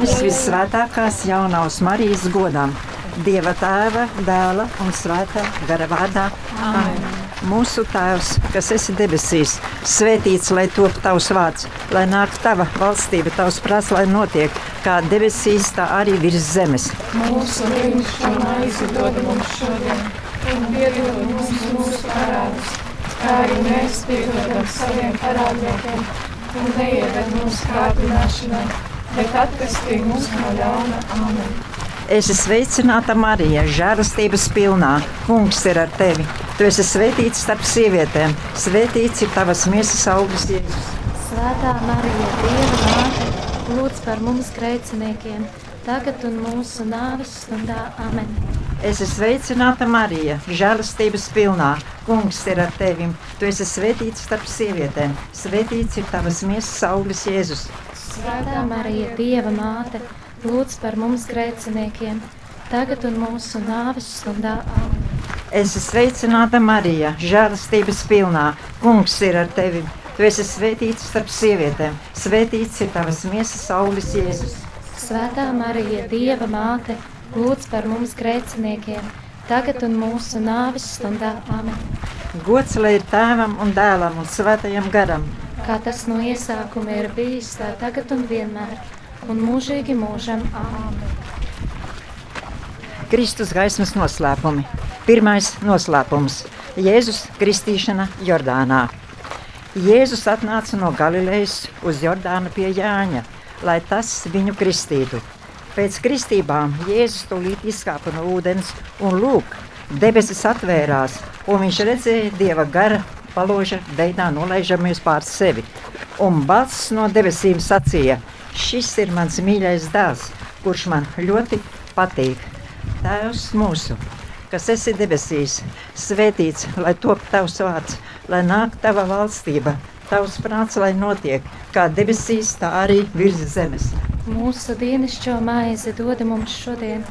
Manis visvētākās jaunās Marijas godam, Dieva tēva, dēla un svētā gara vārdā. Amen. Mūsu Tēvs, kas esi debesīs, svētīts lai top tavs vārds, lai nāk tava valstība, tavs prāts, lai notiek kā debesīs, tā arī virs zemes. Mūsu dienascho maizi dod mums šodien, un piedod mums mūsu parādus, kā arī mēs piedodam saviem parādniekiem, un neieved mūsu kārdināšanā, bet atpestī mūs no ļauna. Amen. Esi sveicināta, Marija, žēlastības pilnā. Kungs ir ar tevi. Tu esi svētīts starp sievietēm. Svētīts ir tavas miesas augurs, Jēzus. Svētā Marija, Dieva māte, lūdz par mums grēciniekiem, tagad un mūsu nāves stundā. Amen. Esi sveicināta, Marija, žēlastības pilnā. Kungs ir ar tevi. Tu esi svētīts starp sievietēm. Svētīts ir tavas miesas augurs, Jēzus. Svētā Marija, Dieva māte, lūdz par mums grēciniekiem, tagad un mūsu nāves stundā. Amen. Esi sveicināta, Marija, žēlastības pilnā. Kungs ir ar tevi. Tu esi svētīts starp sievietēm. Svētīts ir tavas miesas augurs, Jēzus. Svētā Marija, Dieva māte, lūdz par mums grēciniekiem, tagad un mūsu nāves stundā. Amen. Gods lai ir tēvam un dēlam un svētajam garam. Kā tas no iesākuma ir bijis, tā tagad un vienmēr, un mūžīgi mūžam. Amen. Kristus gaismas noslēpumi. Pirmais noslēpums - Jēzus kristīšana Jordānā. Jēzus atnāca no Galilejas uz Jordānu pie Jāņa, lai tas viņu kristītu. Pēc kristībām Jēzus tūlīt izkāpa no ūdens, un lūk, debesis atvērās, un viņš redzēja dieva gara paloža veidā nolaižamies pār sevi. Un balss no debesīm sacīja: Šis ir mans mīļais dēls, kurš man ļoti patīk. Tēvs mūsu, kas esi debesīs, svētīts, lai top tavs vārds, lai nāk tava valstība, tavs prāts, lai notiek kā debesīs, tā arī virs zemes. Mūsu dienascho maizi dod mums šodien,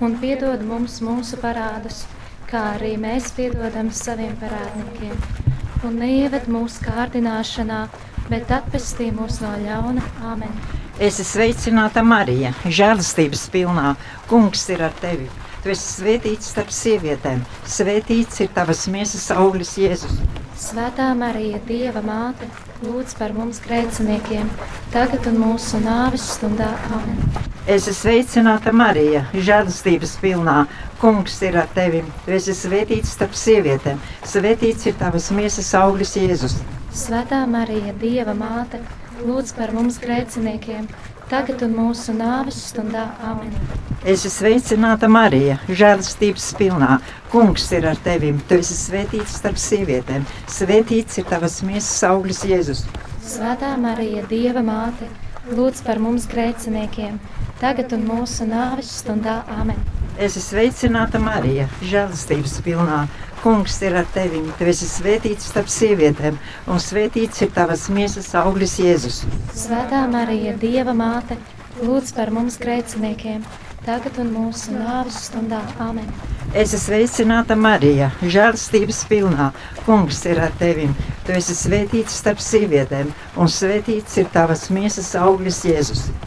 un piedod mums mūsu parādus, kā arī mēs piedodam saviem parādniekiem. Un neieved mūsu kārdināšanā, bet atpestī mūs no ļauna. Āmen. Esi sveicināta, Marija, žēlastības pilnā. Kungs ir ar tevi. Tu esi svētīts starp sievietēm. Svētīts ir tavas miesas auglis, Jēzus. Svētā Marija, Dieva māte, lūdz par mums grēciniekiem, tagad un mūsu nāves stundā. Amen. Esi sveicināta, Marija, žēlastības pilnā. Kungs ir ar tevi. Tu esi svētīts starp sievietēm. Svētīts ir tavas miesas auglis, Jēzus. Svētā Marija, Dieva māte, lūdz par mums grēciniekiem, tagad un mūsu nāves stundā. Amen. Esi sveicināta, Marija, žēlastības pilnā. Kungs ir ar tevi. Tu esi svētīts starp sievietēm. Svētīts ir tavas miesas auglis, Jēzus. Svētā Marija, Dieva māte, lūdz par mums grēciniekiem, tagad un mūsu nāves stundā. Amen. Esi sveicināta, Marija, žēlastības pilnā. Kungs ir ar tevi. Tu esi svētīts starp sievietēm, un svētīts ir tavas miesas auglis, Jēzus. Svētā Marija, Dieva māte, lūdz par mums grēciniekiem, tagad un mūsu nāves stundā. Amen. Esi sveicināta, Marija, žēlastības pilnā. Kungs ir ar tevi. Tu esi svētīts starp sievietēm, un svētīts ir tavas miesas auglis, Jēzus.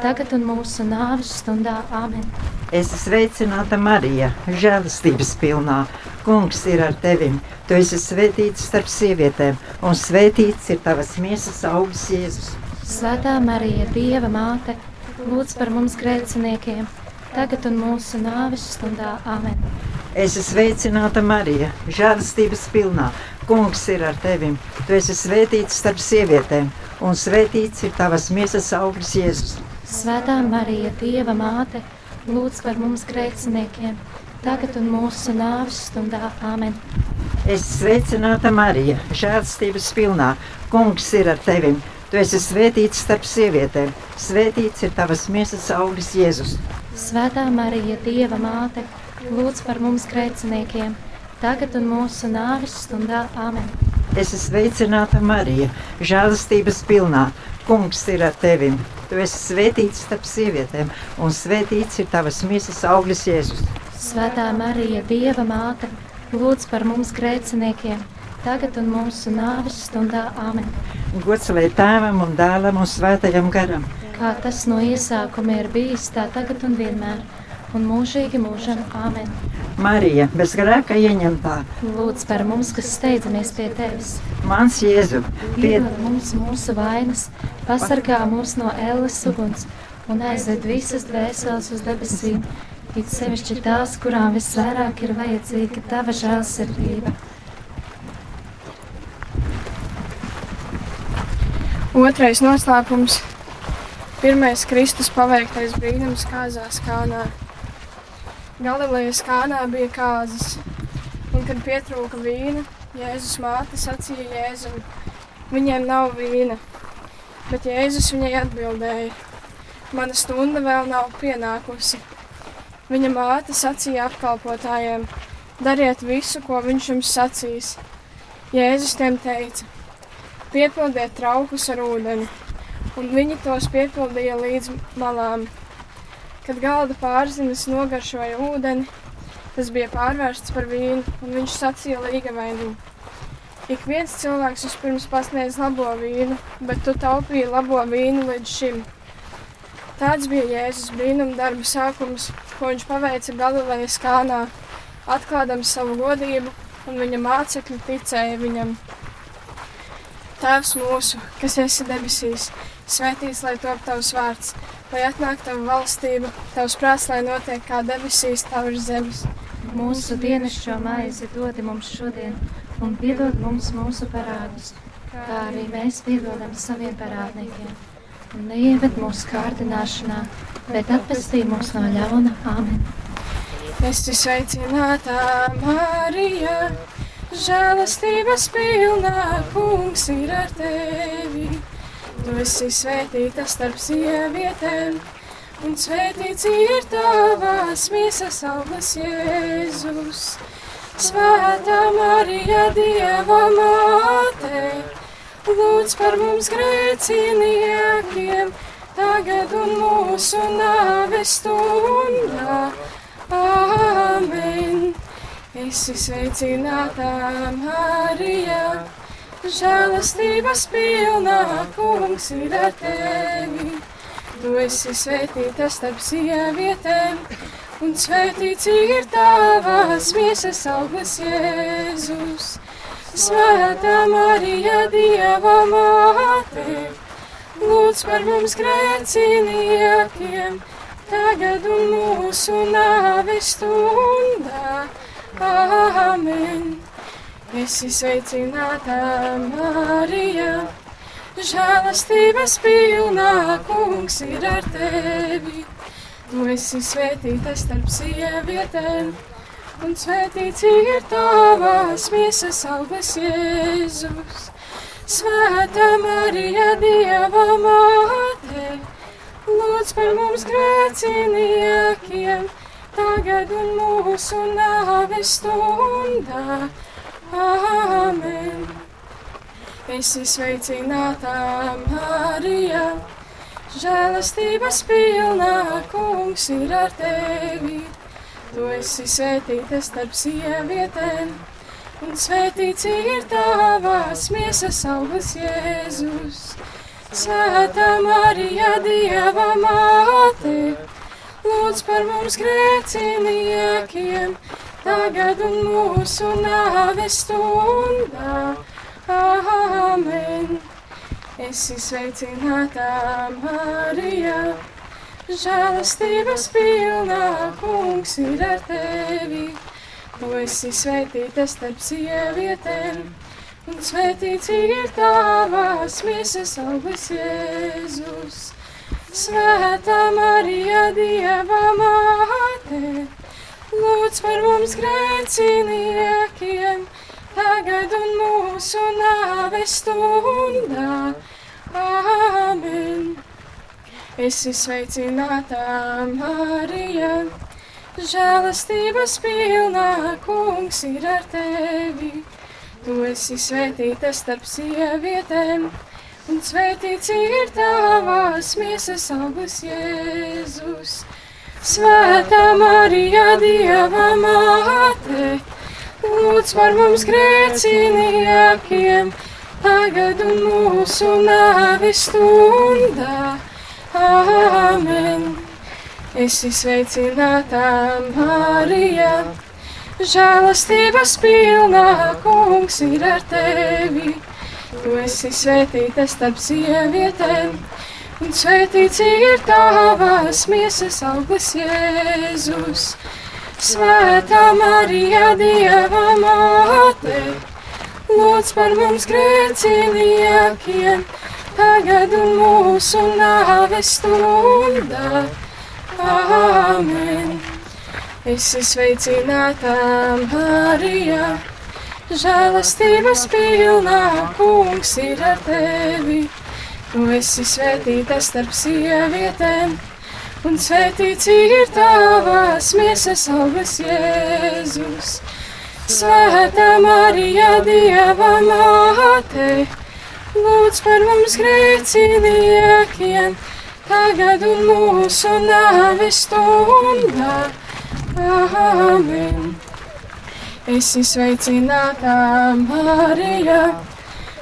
tagad un mūsu nāves stundā. Amen. Esi sveicināta, Marija, žēlastības pilnā. Kungs ir ar tevi. Tu esi svētīts starp sievietēm, un svētīts ir tavas miesas auglis, Jēzus. Svētā Marija, Dieva māte, lūdz par mums grēciniekiem, tagad un mūsu nāves stundā. Amen. Esi sveicināta, Marija, žēlastības pilnā. Kungs ir ar tevi. Tu esi svētīts starp sievietēm, un svētīts ir tavas miesas auglis, Jēzus. Svētā Marija, Dieva māte, lūdz par mums grēciniekiem, tagad un mūsu nāves stundā. Amen. Es sveicināta Marija, žēlstības pilnā. Kungs ir ar tevi. Tu esi svētīts starp sievietēm. Svētīts ir tavas miesas auglis, Jēzus. Svētā Marija, Dieva māte, lūdz par mums grēciniekiem, tagad un mūsu nāves stundā. Amen. Es esmu sveicināta Marija, žēlastības pilnā. Kungs ir ar tevi. Tu esi svētīts starp sievietēm, un svētīts ir tavas miesas auglis Jēzus. Svētā Marija, Dieva māte, lūdz par mums grēciniekiem, tagad un mūsu nāves stundā Āmen. Gods lai tēvam un dēlam un svētajam garam. Kā tas no iesākuma ir bijis, tā tagad un vienmēr, un mūžīgi mūžam Āmen. Marija, bez grēka ieņemtā, Lūdz par mums, kas steidzamies pie tevis. mans Jēzu, pied, Piedod mums mūsu vainas, pasargā mūs no ēles uguns un aizved visas dvēseles uz debesīm. It sevišķi tās, kurām visvairāk ir vajadzīga tava žēlsirdība. Otrais noslēpums. Pirmais Kristus paveiktais brīnums kāzās kānā. Galilejas kānā bija kāzas, un kad pietrūka vīna, Jēzus māte sacīja Jēzum, viņiem nav vīna. Bet Jēzus viņai atbildēja, mana stunda vēl nav pienākusi. Viņa māte sacīja apkalpotājiem, dariet visu, ko viņš jums sacīs. Jēzus tiem teica, piepildiet traukus ar ūdeni, un viņi tos piepildīja līdz malām. Kad galda pārzinis nogaršoja ūdeni, tas bija pārvērsts par vīnu, un viņš sacīja līgavainam. Ik viens cilvēks vispirms pasniedz labo vīnu, bet tu taupīji labo vīnu līdz šim. Tāds bija Jēzus brīnuma darba sākums, ko viņš paveica Galilejas kānā, atklādams savu godību, un viņa mācekļi ticēja viņam. Tēvs mūsu, kas esi debesīs, svētīts lai top tavs vārds, lai atnāk tava valstība, tavs prāts, lai notiek kā debesīs, tā virs zemes. Mūsu dienascho maizi dod mums šodien, un piedod mums mūsu parādus, kā arī mēs piedodam saviem parādniekiem. Un neieved mūsu kārdināšanā, bet atpestī mūs no ļauna. Āmen! Es te sveicinātā Marija, žēlastības pilnā kungs ir ar tevi. Tu esi svētīta starp sievietēm, un svētīts ir tavās miesas auglis Jēzus. Svētā Marija, Dieva māte, lūdz par mums grēciniekiem, tagad un mūsu nāves stundā. Āmen! Esi sveicināta Marija, žēlastības pilnā kungs ir ar tevi. Tu esi svētīta starp sievietēm, un svētīts ir tavās miesas auglis Jēzus. Svētā Marija, Dieva māte, lūdz par mums grēciniekiem, tagad un mūsu nāves stundā. Āmen! Esi sveicināta Marija, žēlastības pilnā kungs ir ar tevi. Tu esi svētīta starp sievietēm, un svētīts ir tavās miesas auglis Jēzus. Svētā Marija, Dieva māte, lūdz par mums grēciniekiem, tagad un mūsu nāves stundā. Āmen! Esi sveicināta Marija, žēlastības pilnā kungs ir ar tevi. Tu esi svētīta starp sievietēm, un svētīts ir tavās miesas auglis Jēzus. Svētā Marija, Dieva māte, lūdz par mums grēciniekiem, tagad un mūsu nāves stundā. Āmen! Esi sveicināta Marija, žēlastības pilnā kungs ir ar tevi. Tu esi svētīta starp sievietēm, un svētīts ir tavās miesas auglis Jēzus. Svētā Marija, Dieva māte, lūdz par mums grēciniekiem, tagad un mūsu nāves stundā. Āmen! Esi sveicināta Marija, žēlastības pilnā kungs ir ar tevi. Tu esi svētīta starp sievietēm, un svētīts ir tavās miesas augurs Jēzus. Svētā Marija, Dieva māte, lūdz par mums grēciniekiem, tagad un mūsu nāves stundā. Āmen! Esi sveicināta, Marija! Žēlastības pilnā kungs ir ar tevi. Tu esi svētīta starp sievietēm, un svētīts ir tavas miesas augurs Jēzus. Svētā Marija, Dieva māte, lūdz par mums grēciniekiem, tagad un mūsu nāves stundā. Āmen! Esi sveicināta, Marija, žēlastības pilnā kungs ir ar tevi. Tu esi svētīta starp sievietēm, un svētīts ir tavas miesas augurs Jēzus. Svētā Marija, Dieva māte, lūdz par mums grēciniekiem, tagad un mūsu nāves stundā. Āmen! Esi sveicināta, Marija!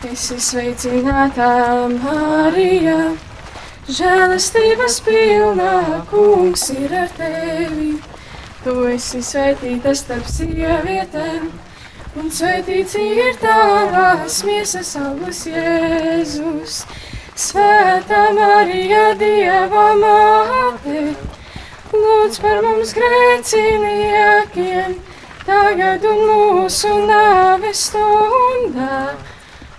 Esi sveicināta, Marija, žēlastības pilnā kungs ir ar tevi. Tu esi svētīta starp sievietēm, un svētīts ir tavās miesas augurs Jēzus. Svētā Marija, Dieva māte! Lūdz par mums grēciniekiem, tagad un mūsu nāves stundā.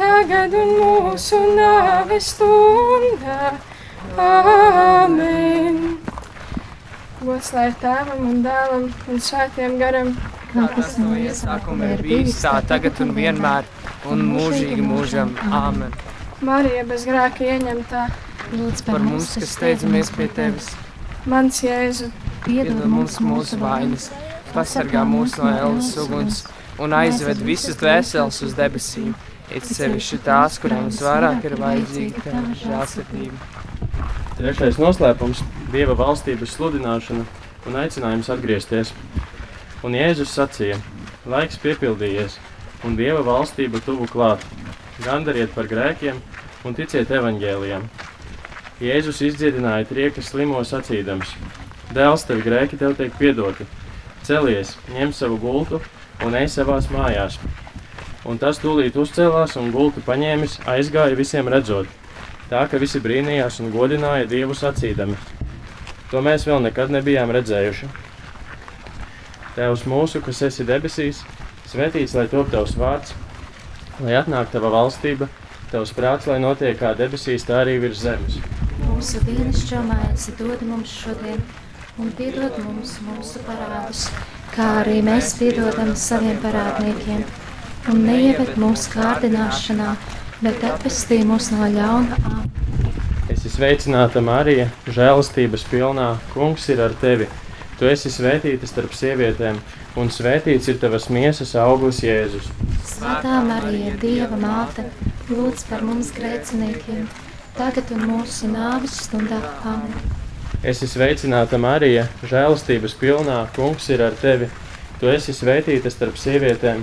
tagad un mūsu nāves stundā. Āmen! Gods lai tēvam un dēlam un svētiem garam, kā tas no iesākuma ir bijis, tā tagad un vienmēr, un mūžīgi mūžam. Āmen! Marija bez grēka ieņemtā, Lūdz Par mums, kas steidzamies pie tevis, mans Jēzu, piedod mums mūsu vainas, pasargā mūs no ēlas uguns un aizved visas dvēseles uz debesīm. It sevišķi tās, kurām visvairāk ir vajadzīga tava žēlsirdība. Trešais noslēpums - Dieva valstības sludināšana un aicinājums atgriezties. Un Jēzus sacīja: Laiks piepildījies, un Dieva valstība tuvu klāt. Gandariet par grēkiem un ticiet evaņģēlijam. Jēzus izdziedināja trieka slimo sacīdams: Dēls, tev grēki tev tiek piedoti. Celies, ņem savu gultu un ej savās mājās. Un tas tūlīt uzcēlās un gultu paņēmis, aizgāja visiem redzot. Tā ka visi brīnījās un godināja Dievu sacīdami: To mēs vēl nekad nebijām redzējuši. Tēvs mūsu, kas esi debesīs, svētīts lai top tavs vārds, lai atnāk tava valstība, tavs prāts, lai notiek kā debesīs, tā arī virs zemes. Mūsu dienascho maizi dod mums šodien, un piedod mums mūsu parādus, kā arī mēs piedodam saviem parādniekiem. Un neieved mūsu kārdināšanā, bet atpestī mūs no ļauna. Āmen. Es esmu sveicināta Marija, žēlastības pilnā. Kungs ir ar tevi. Tu esi svētīta starp sievietēm, un svētīts ir tavas miesas augurs Jēzus. Svētā Marija, Dieva māte, lūdz par mums grēciniekiem, tagad un mūsu nāves stundā. Amen. Es esmu sveicināta Marija, žēlastības pilnā. Kungs ir ar tevi. Tu esi svētīta starp sievietēm,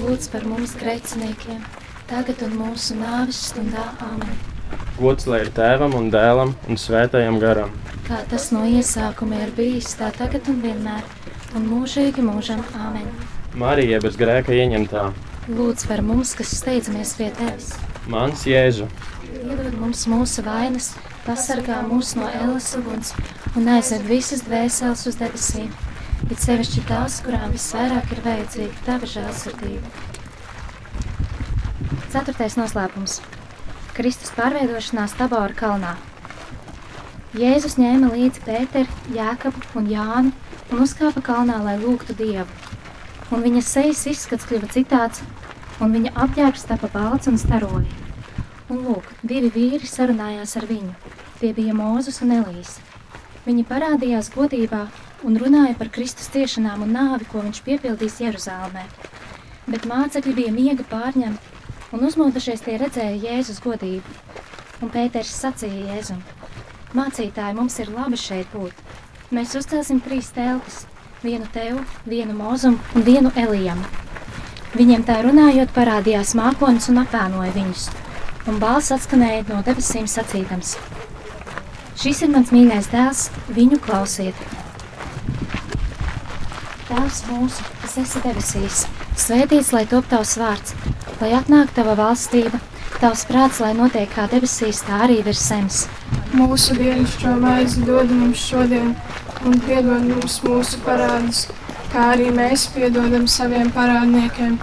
lūdz par mums grēciniekiem, tagad un mūsu nāves stundā. Amen. Gods lai ir tēvam un dēlam un svētajam garam. Kā tas no iesākuma ir bijis, tā tagad un vienmēr, un mūžīgi mūžam. Amen. Marija bez grēka ieņemtā. Lūdz par mums, kas steidzamies pie tevis. Mans Jēzu, Iedod mums mūsu vainas, pasargā mūs no ēlas uguns un aizved visas dvēseles uz debesīm. It sevišķi tās, kurām visvairāk ir vajadzīga tava žēlsirdība. Ceturtais noslēpums - Kristus pārveidošanās Tabora kalnā. Jēzus ņēma līdzi Pēteri, Jākabu un Jāni un uzkāpa kalnā, lai lūgtu Dievu. Un viņa sejas izskats kļuva citāds, un viņa apģērbs tapa balts un staroja. Un lūk, divi vīri sarunājās ar viņu. Tie bija Mūzes un Elīze. Viņi parādījās godībā un runāja par Kristus ciešanām un nāvi, ko viņš piepildīs Jeruzalemē. Bet mācekļi bija miega pārņemti, un uzmodušies tie redzēja Jēzus godību. Un Pēters sacīja Jēzum: Mācītāji, mums ir labi šeit būt. Mēs uzcelsim trīs teltis - vienu tev, vienu mūzum un vienu Elijam. Viņiem tā runājot, parādījās mākonis un apēnoja viņus un balss atskanēja no debesīm sacīdams: Šis ir mans mīļais dēls, viņu klausiet. Tēvs mūsu, kas esi debesīs, svētīts lai top tavs vārds, lai atnāk tava valstība, tavs prāts, lai notiek kā debesīs, tā arī virs zemes. mūsu dienascho maizi dod mums šodien, un piedod mums mūsu parādus, kā arī mēs piedodam saviem parādniekiem,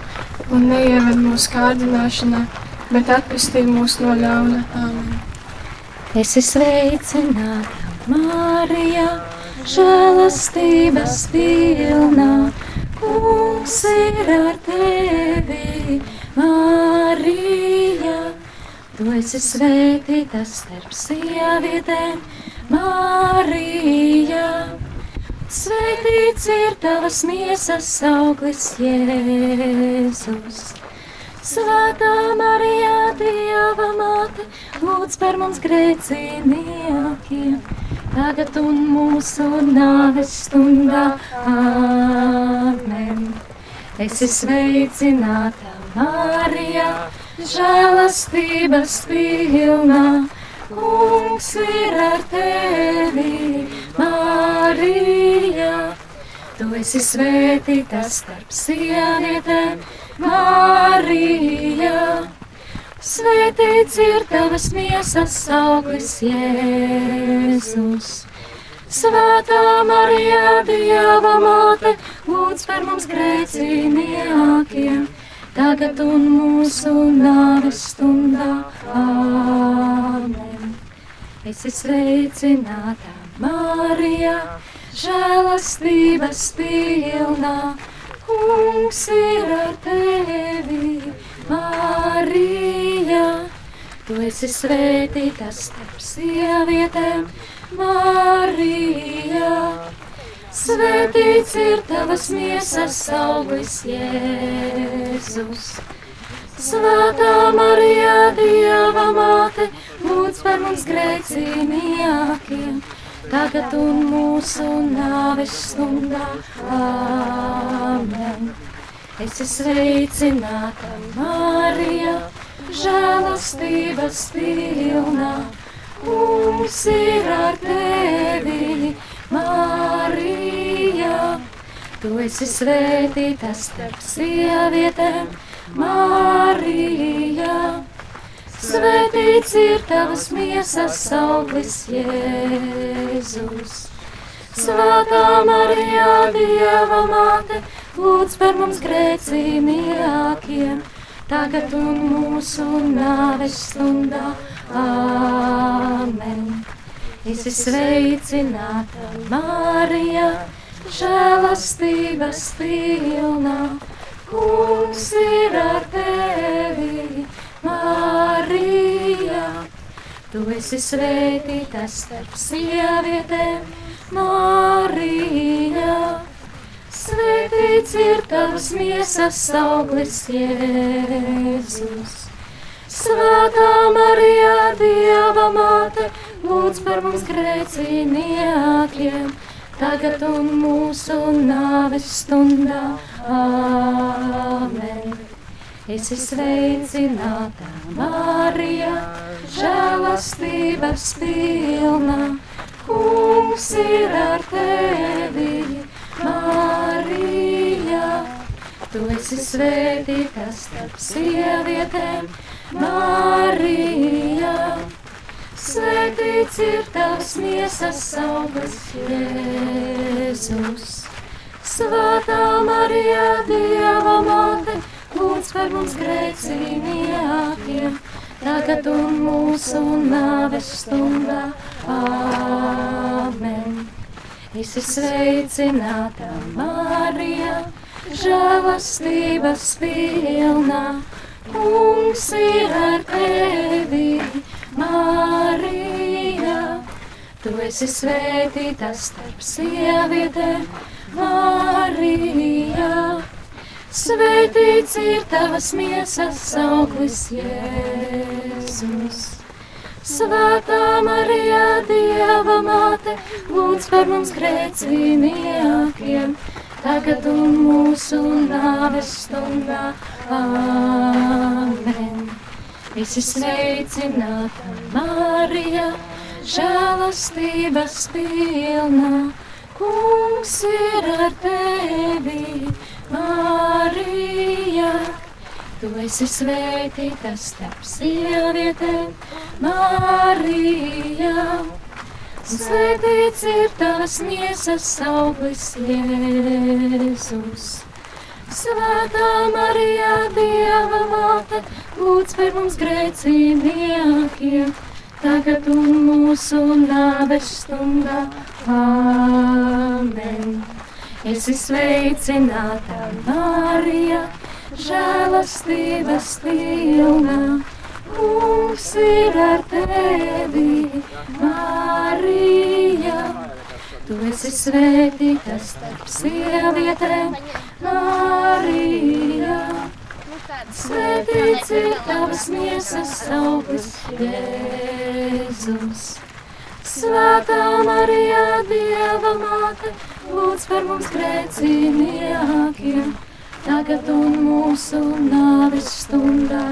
un neieved mūsu kārdināšanā, bet atpestī mūs no ļauna. Amen. Es esmu sveicināta, Marija, žēlastības pilnā. Kungs ir ar tevi, Marija. Tu esi svētīta starp sievietēm, Marija. Svētīts ir tavas miesas auglis, Jēzus. Svētā Marija, Dieva māte, lūdz par mums grēciniekiem, tagad un mūsu nāves stundā. Amen. Es esmu sveicināta, Marija, žēlastības pilnā. Kungs ir ar tevi, Marija. Tu esi svētīta starp sievietēm, Marija. Svētīts ir tavas miesas auglis, Jēzus. Svētā Marija, Dieva māte, lūdz par mums grēciniekiem, tagad un mūsu nāves stundā. Āmen. Esi sveicināta, Marija, žēlastības pilnā, kungs ir ar tevi, Marija. Tu esi svētīta starp sievietēm, Marija. Svētīts ir tavas miesas auglis, Jēzus. Svētā Marija, Dieva māte, lūdz par mums grēciniekiem, tagad un mūsu nāves stundā. Āmen. Esi sveicināta, Marija, žēlastības pilnā, kungs ir ar tevi, Marija. Tu esi svētīta starp sievietēm, Marija. Svētīts ir tavas miesas auglis, Jēzus. Svētā Marija, Dieva māte, lūdz par mums grēciniekiem, tagad un mūsu nāves stundā. Āmen. Esi sveicināta, Marija, žēlastības pilnā, kungs ir ar tevi, Marija. Tu esi svētīta starp sievietēm, Marija. Svētīts ir tavs miesas auglis, Jēzus. Svētā Marija, Dieva māte, lūdz par mums grēciniekiem, tagad un mūsu nāves stundā. Āmen. Esi sveicināta, Marija, žēlastības pilnā, kungs ir ar tevi, Marija. Tu esi svētīta starp sievietēm, Marija. Svētīts ir tavs miesas auglis, Jēzus. Svētā Marija, Dieva māte, lūdz par mums grēciniekiem, tagad un mūsu nāves stundā. Āmen. Esi sveicināta, Marija, žēlastības pilnā, kungs ir ar tevi, Marija. Tu esi svētīta starp sievietēm, Marija. Svētīts ir tavas miesas auglis, Jēzus. Svētā Marija, Dieva māte, lūdz par mums grēciniekiem, tagad un mūsu nāves stundā. Āmen. Esi sveicināta, Marija, žēlastības pilnā, kungs ir ar tevi, Marija. Tu esi svētīta starp sievietēm, Marija. Svētīts ir tavas miesas auglis, Jēzus. Svētā Marija, Dieva māte, lūdz par mums grēciniekiem, tagad un mūsu nāves stundā. Āmen. Esi sveicināta, Marija, žēlastības pilnā. Kungs ir ar tevi, Marija. Tu esi svētīta starp sievietēm, Marija. Svētīts ir tavas miesas auglis, Jēzus. Svētā Marija, Dieva māte, lūdz par mums grēciniekiem, tagad un mūsu nāves stundā.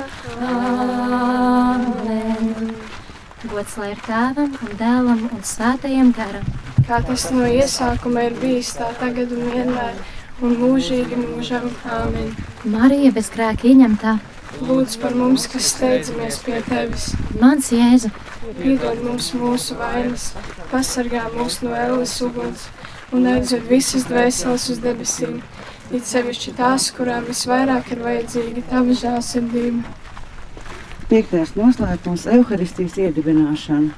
Āmen. Gods lai ir tēvam un dēlam un svētajam garam. kā tas no iesākuma ir bijis, tā tagad un vienmēr, un mūžīgi mūžam. Āmen! Marija bez grēka ieņemtā, Lūdz par mums, kas steidzamies pie tevis! mans Jēzu, Piedod mums mūsu vainas, pasargā mūs no ēles uguns un aizved visas dvēseles uz debesīm, it sevišķi tās, kurām visvairāk ir vajadzīga tava žēlsirdība. Piektais noslēpums - evaharistijas iedibināšana.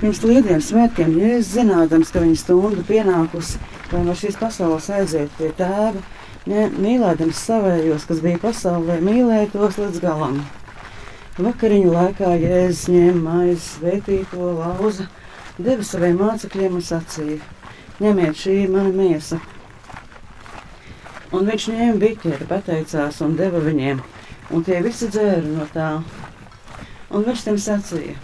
Pirms lieliem svētkiem Jēzus zinādams, ka viņa stunda pienākusi, lai no šīs pasaules aiziet pie tēva, ne, mīlēdams savējos, kas bija pasaulē, mīlēja tos līdz galam. Vakariņu laikā Jēzus ņēma maizi, svētīja to lauza, deva saviem mācekļiem un sacīja: Ņemiet, šī mana miesa. Un viņš ņēma biķeri, pateicās un deva viņiem, un tie visi dzēra no tā. Un viņš tiem sacīja: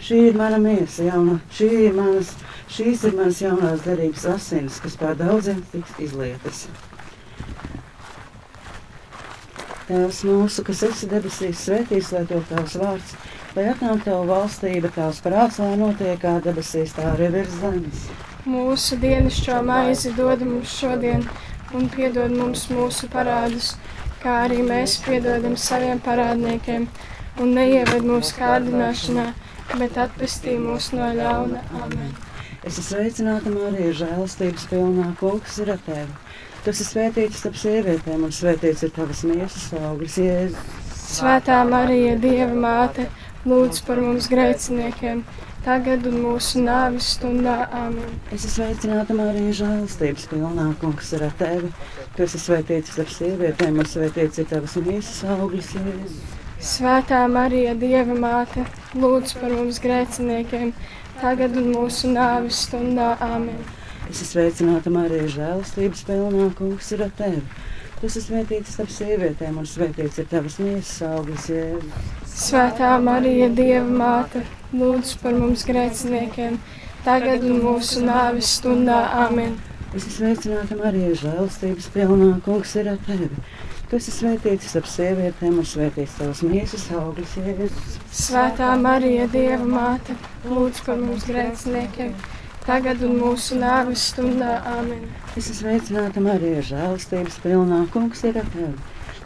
Šī ir mana miesa, jauna, šī ir manas, šīs ir manas jaunās derības asinis, kas pār daudziem tiks izlietas. Tēvs mūsu, kas esi debesīs, svētīts, lai top tavs vārds, lai atnāk tava valstība, tavs prāts, lai notiek kā debesīs, tā arī virs zemes. Mūsu dienascho maizi dod mums šodien, un piedod mums mūsu parādus, kā arī mēs piedodam saviem parādniekiem, un neieved mūsu kārdināšanā, bet atpestī mūs no ļauna. Amen! Es esmu sveicināta, Marija, žēlastības pilnā, kungs ir ar tevi. Tu esi svētīts starp sievietēm, un svētīts ir tavas miesas augurs, Jēzus. Svētā Marija, Dieva māte, lūdz par mums grēciniekiem, tagad un mūsu nāves stundā. Amen! Es esmu sveicināta, Marija, žēlastības pilnā, kungs ir ar tevi. Tu esi svētīts starp sievietēm, un svētīts ir tavas miesas Jēzus. Svētā Marija, Dieva māte, lūdz par mums grēciniekiem, tagad un mūsu nāves stundā. Amen! Es esmu sveicināta, Marija, žēlastības pilnā, kungs ir ar tevi. Tu esi svētīts starp sievietēm, un svētīts ir tavas miesas augurs, Jēzus. Svētā Marija, Dieva māte, lūdz par mums grēciniekiem, tagad un mūsu nāves stundā. Amen! Es esmu sveicināta, Marija, žēlastības pilnā, kungs ir ar tevi. Tu esi svētīts starp sievietēm, un svētīts tavas miesas augurs, Jēzus. Svētā Marija, Dieva māte, lūdz par mums grēciniekiem, tagad un mūsu nāves stundā. Amen! Es esmu sveicināta, Marija, žēlastības pilnā, kungs ir ar tevi.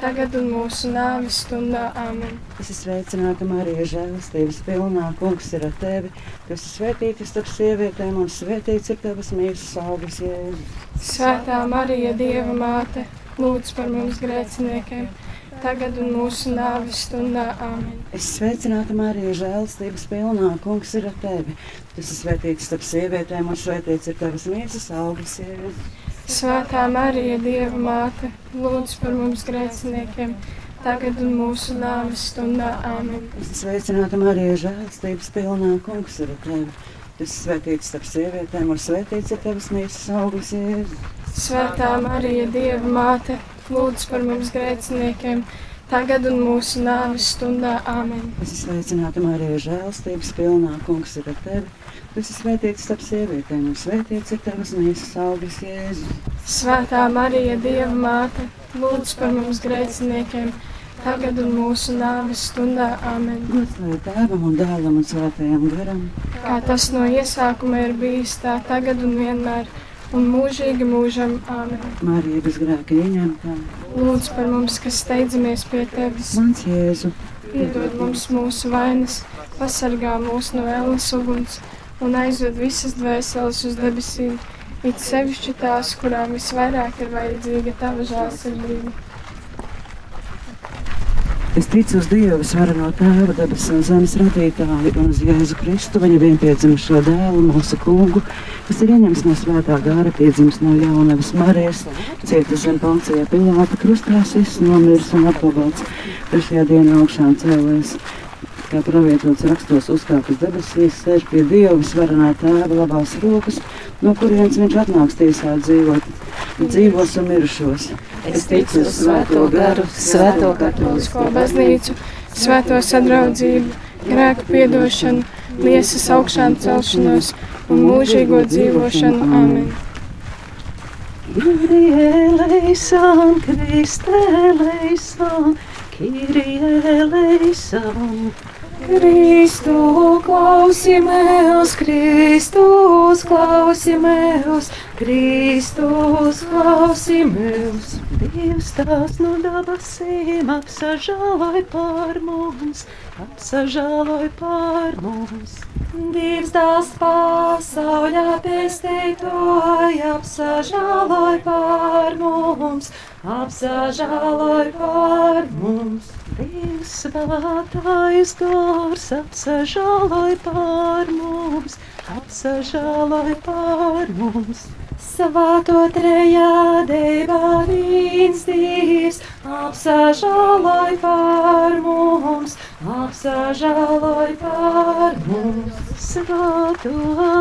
tagad un mūsu nāves stundā. Amen! Es esmu sveicināta, Marija, žēlastības pilnā, kungs ir ar tevi. Tu esi svētīts starp sievietēm, un svētīts ir tavas miesas augurs, Jēzus. Svētā Marija, Dieva māte, lūdz par mums grēciniekiem, tagad un mūsu nāves stundā. Amen! Es esmu sveicināta, Marija, žēlastības pilnā, kungs ir ar tevi. Tu esi svētīts starp sievietēm, un svētīts ir tavas miesas augurs, Jēzus. Svētā Marija, Dieva māte, lūdz par mums grēciniekiem, tagad un mūsu nāves stundā. Amen! Sveicināta, Marija, žēlastības pilnā, kungs ir ar tevi. Tu esi svētīts starp sievietēm, un svētīts ir tavas miesas augurs, Jēzus. Svētā Marija, Dieva māte, lūdz par mums grēciniekiem, tagad un mūsu nāves stundā. Amen! Es esmu sveicināta, Marija, žēlastības pilnā, kungs ir ar tevi. Tu esi svētīts starp sievietēm, un svētīts ir tavas miesas augurs, Jēzus. Svētā Marija, Dieva māte, lūdz par mums grēciniekiem, tagad un mūsu nāves stundā. Amen! Gods lai tēvam un dēlam un svētajam garam. Kā tas no iesākuma ir bijis, tā tagad un vienmēr, un mūžīgi mūžam. Amen! Marija bez grēka ieņemtā. Lūdz par mums, kas steidzamies pie tevis, Mans Jēzu, piedod mums mūsu vainas, pasargā mūs no ēlas uguns un aizved visas dvēseles uz debesīm, it sevišķi tās, kurām visvairāk ir vajadzīga tava žēlsirdība. es ticu uz Dievu, svareno tēva, debesu un zemes radītāju, un uz Jēzu Kristu, viņa vienpiedzimušo dēlu, mūsu kungu, kas ir ieņemts no svētā gāra, piedzimis no jaunavas Marijas, cieta zem Poncija Pilāta, krustās, nomirs un apgabāts, trešajā dienā augšām cēlēs. Kā pravietots rakstos, uzkāpis debesīs, sēž pie Dieva svarenā tēva labās rokas, no kurienes viņš atnāks tiesā dzīvot dzīvos un mirušos. Es ticu uz Svēto garu, Svēto katolisko baznīcu, Svēto sadraudzību, grēku piedošanu, miesas augšām celšanos un mūžīgo dzīvošanu. Āmen! Kyrie eleison, Christe eleison, Kyrie eleison. Kristu klausimies, Kristus klausimies, Kristus klausimies. Dievs tās no dabasīm apsažāloj par mums, apsažāloj par mums. Dievs tās pasauļā pestītoj, apsažāloj par mums, apsažāloj par mums. Dievs svētais gars apsažāloj par mums, apsažāloj par mums. Svēto trejādībā viens Dievs apsažāloj par mums, apsažāloj par mums. Svēto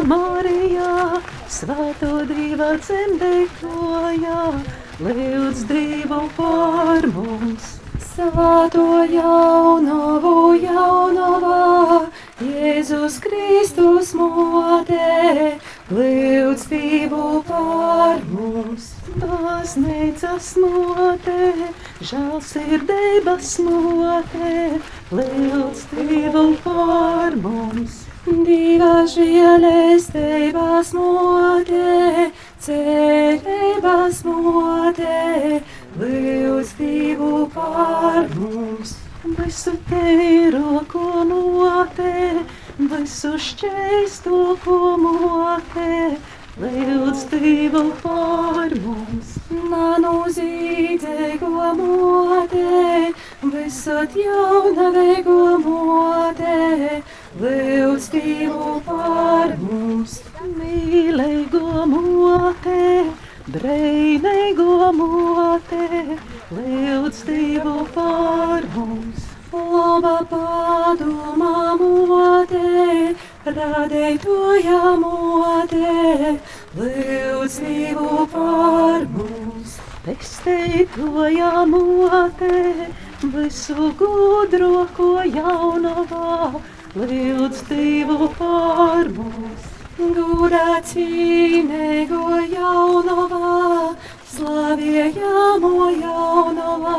Marijā, svēto Dieva dzemdētojā, lūdz Dievu par mums. Svēto jaunavu jaunavā, Jēzus Kristus motē, lūdz Dievu par mums. Baznīcas motē, žēlsirdības motē, lūdz Dievu par mums. Dieva žēlestības motē, cerības motē, Dievu par mums. Visu teiro, ko motē, visu šķēsto, ko motē, Dievu par mums. Manu zīdēgo motē, visat jaunavego motē, lūdz Dievu par mums. Mīlēgo motē, brīvīgo motē, lūdz Dievu par mums. Laba padomā motē, radētoja motē, lūdz Dievu par mums. Pestētoja motē, visu gudro, ko jaunavā, lūdz Dievu par mums. Gudācīnego jaunavā, slavējamo jaunavā,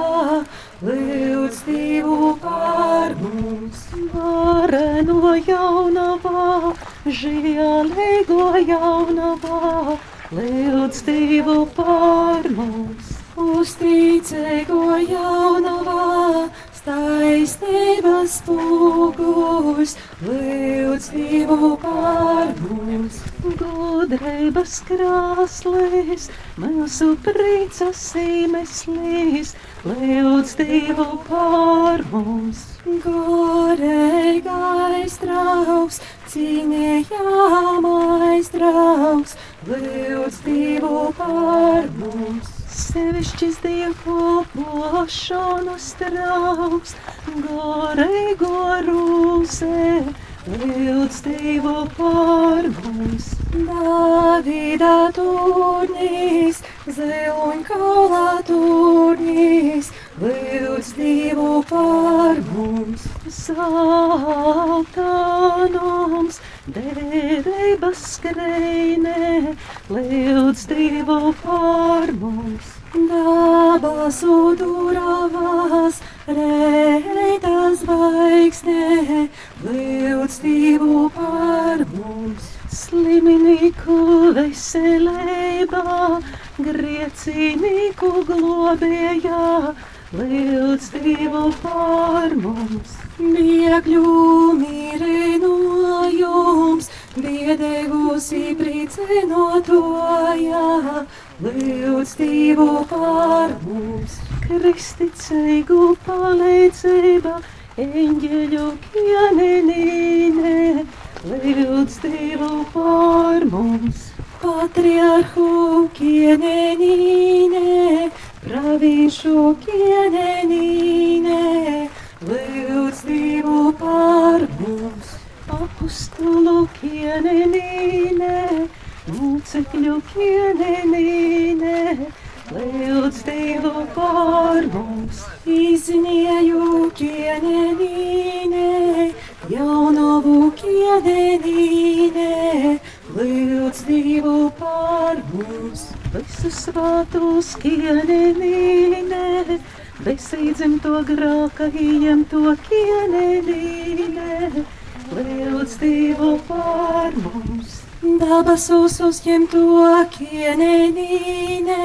lūdz Dievu par mums. Vareno jaunavā, žēlīgo jaunavā, lūdz Dievu par mums. Uzticēgo jaunavā, taisnības spūgus, lūdz Dievu par mums. Gudrības krāslis, mūsu priecas īmeslīs, lūdz Dievu par mums. Gorīgais draugs, cīnījamais draugs, lūdz Dievu par mums. Sevišķis dievkalpošanas trauks, garīgo rūsē, Dievu par mums. Davida turnīs, ziloņkaulā turnīs, Dievu par mums. Saltānums, derības skreinē, lūdz Dievu par mums. Dabas uduravās, reitas lūdz Dievu par mums. Slimnieku veselībā, griecīnieku globējā, Dievu par mums. Biegļu mīrinojums, biedēgusi priecinotojā, lūdz Dievu par mums. Kristicīgu palīdzība, eņģeļu kienenīne, lūdz Dievu par mums. Patriarhu kienenīne, pravīšu kienenīne, lūdz Dievu par mums. Apostolu kienenīne, mūcekļu ķiedenīne, lūdz Dievu par mums. Iznieju ķiedenīne, jaunovu ķiedenīne, lūdz Dievu par mums. Visu svātus ķiedenīne, besīdzim to grāka, ījam to ķiedenīne, lūdz Dievu par mums. Dabasos uzņem to kienenīne,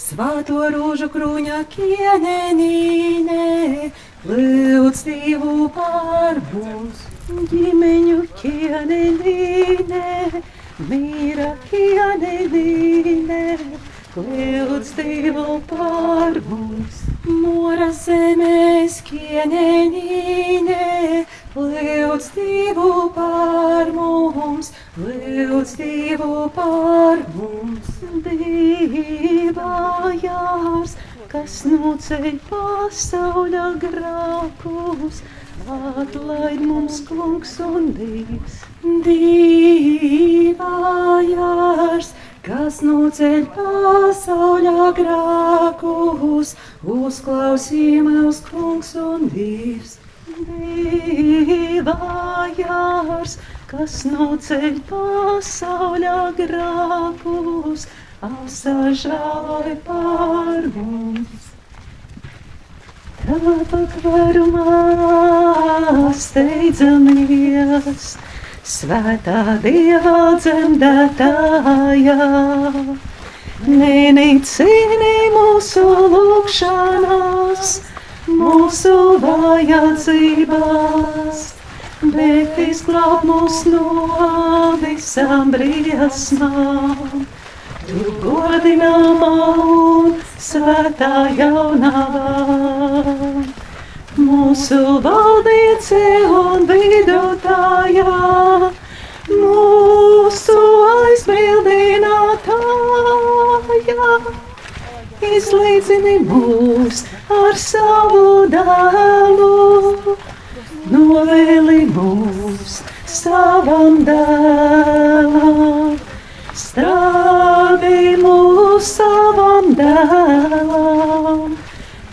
svāto rūžu krūņa kienenīne, lūdz Dievu par mums. Ģimeņu kienenīne, mīra kienenīne, lūdz Dievu par mums. Mora zemes kienenīne, lūdz mums. Dievu par mums, Dievājārs, kas noceļ pasauļa grākus, atlaid mums kungs un Dievs. Dievājārs, kas noceļ pasauļa grākus, uzklausījumus kungs un Dievs. Dievājārs, kas noceļ pasauļa grākus, apsažāloja par mums. Tava pakvarumā steidzamies, svētā Dieva dzemdētājā. Nenīcini mūsu lūkšanās, mūsu vajadzībās bet izglāb mūs no visām briesmām. Tu godināmā un svētā jaunavā, mūsu valdniece un vidutājā, mūsu aizbildinātājā. Izlīdzini mūs ar savu dēlu, novēli mūs savam dēlam, strādi mūs savam dēlam,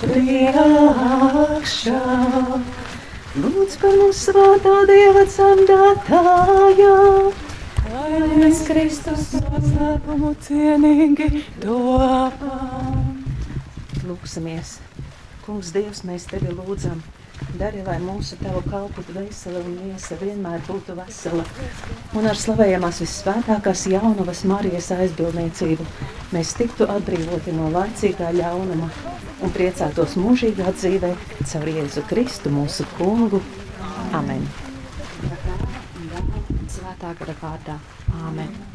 priekšā. Lūdz par mums svētā Dieva dzemdētājā. Mēs Kristus noslēpumu cienīgi dopam. Lūksimies. Kungs Dievs, mēs Tevi lūdzam. Dari, lai mūsu tavu kalpu dvēsele un miesa vienmēr būtu vesela. Un ar slavējamās visvētākās jaunavas Marijas aizbildniecību mēs tiktu atbrīvoti no laicīgā ļaunuma un priecātos mūžīgā dzīvē caur Jēzu Kristu mūsu kungu. Amen. Svētā gara vārdā. Amen.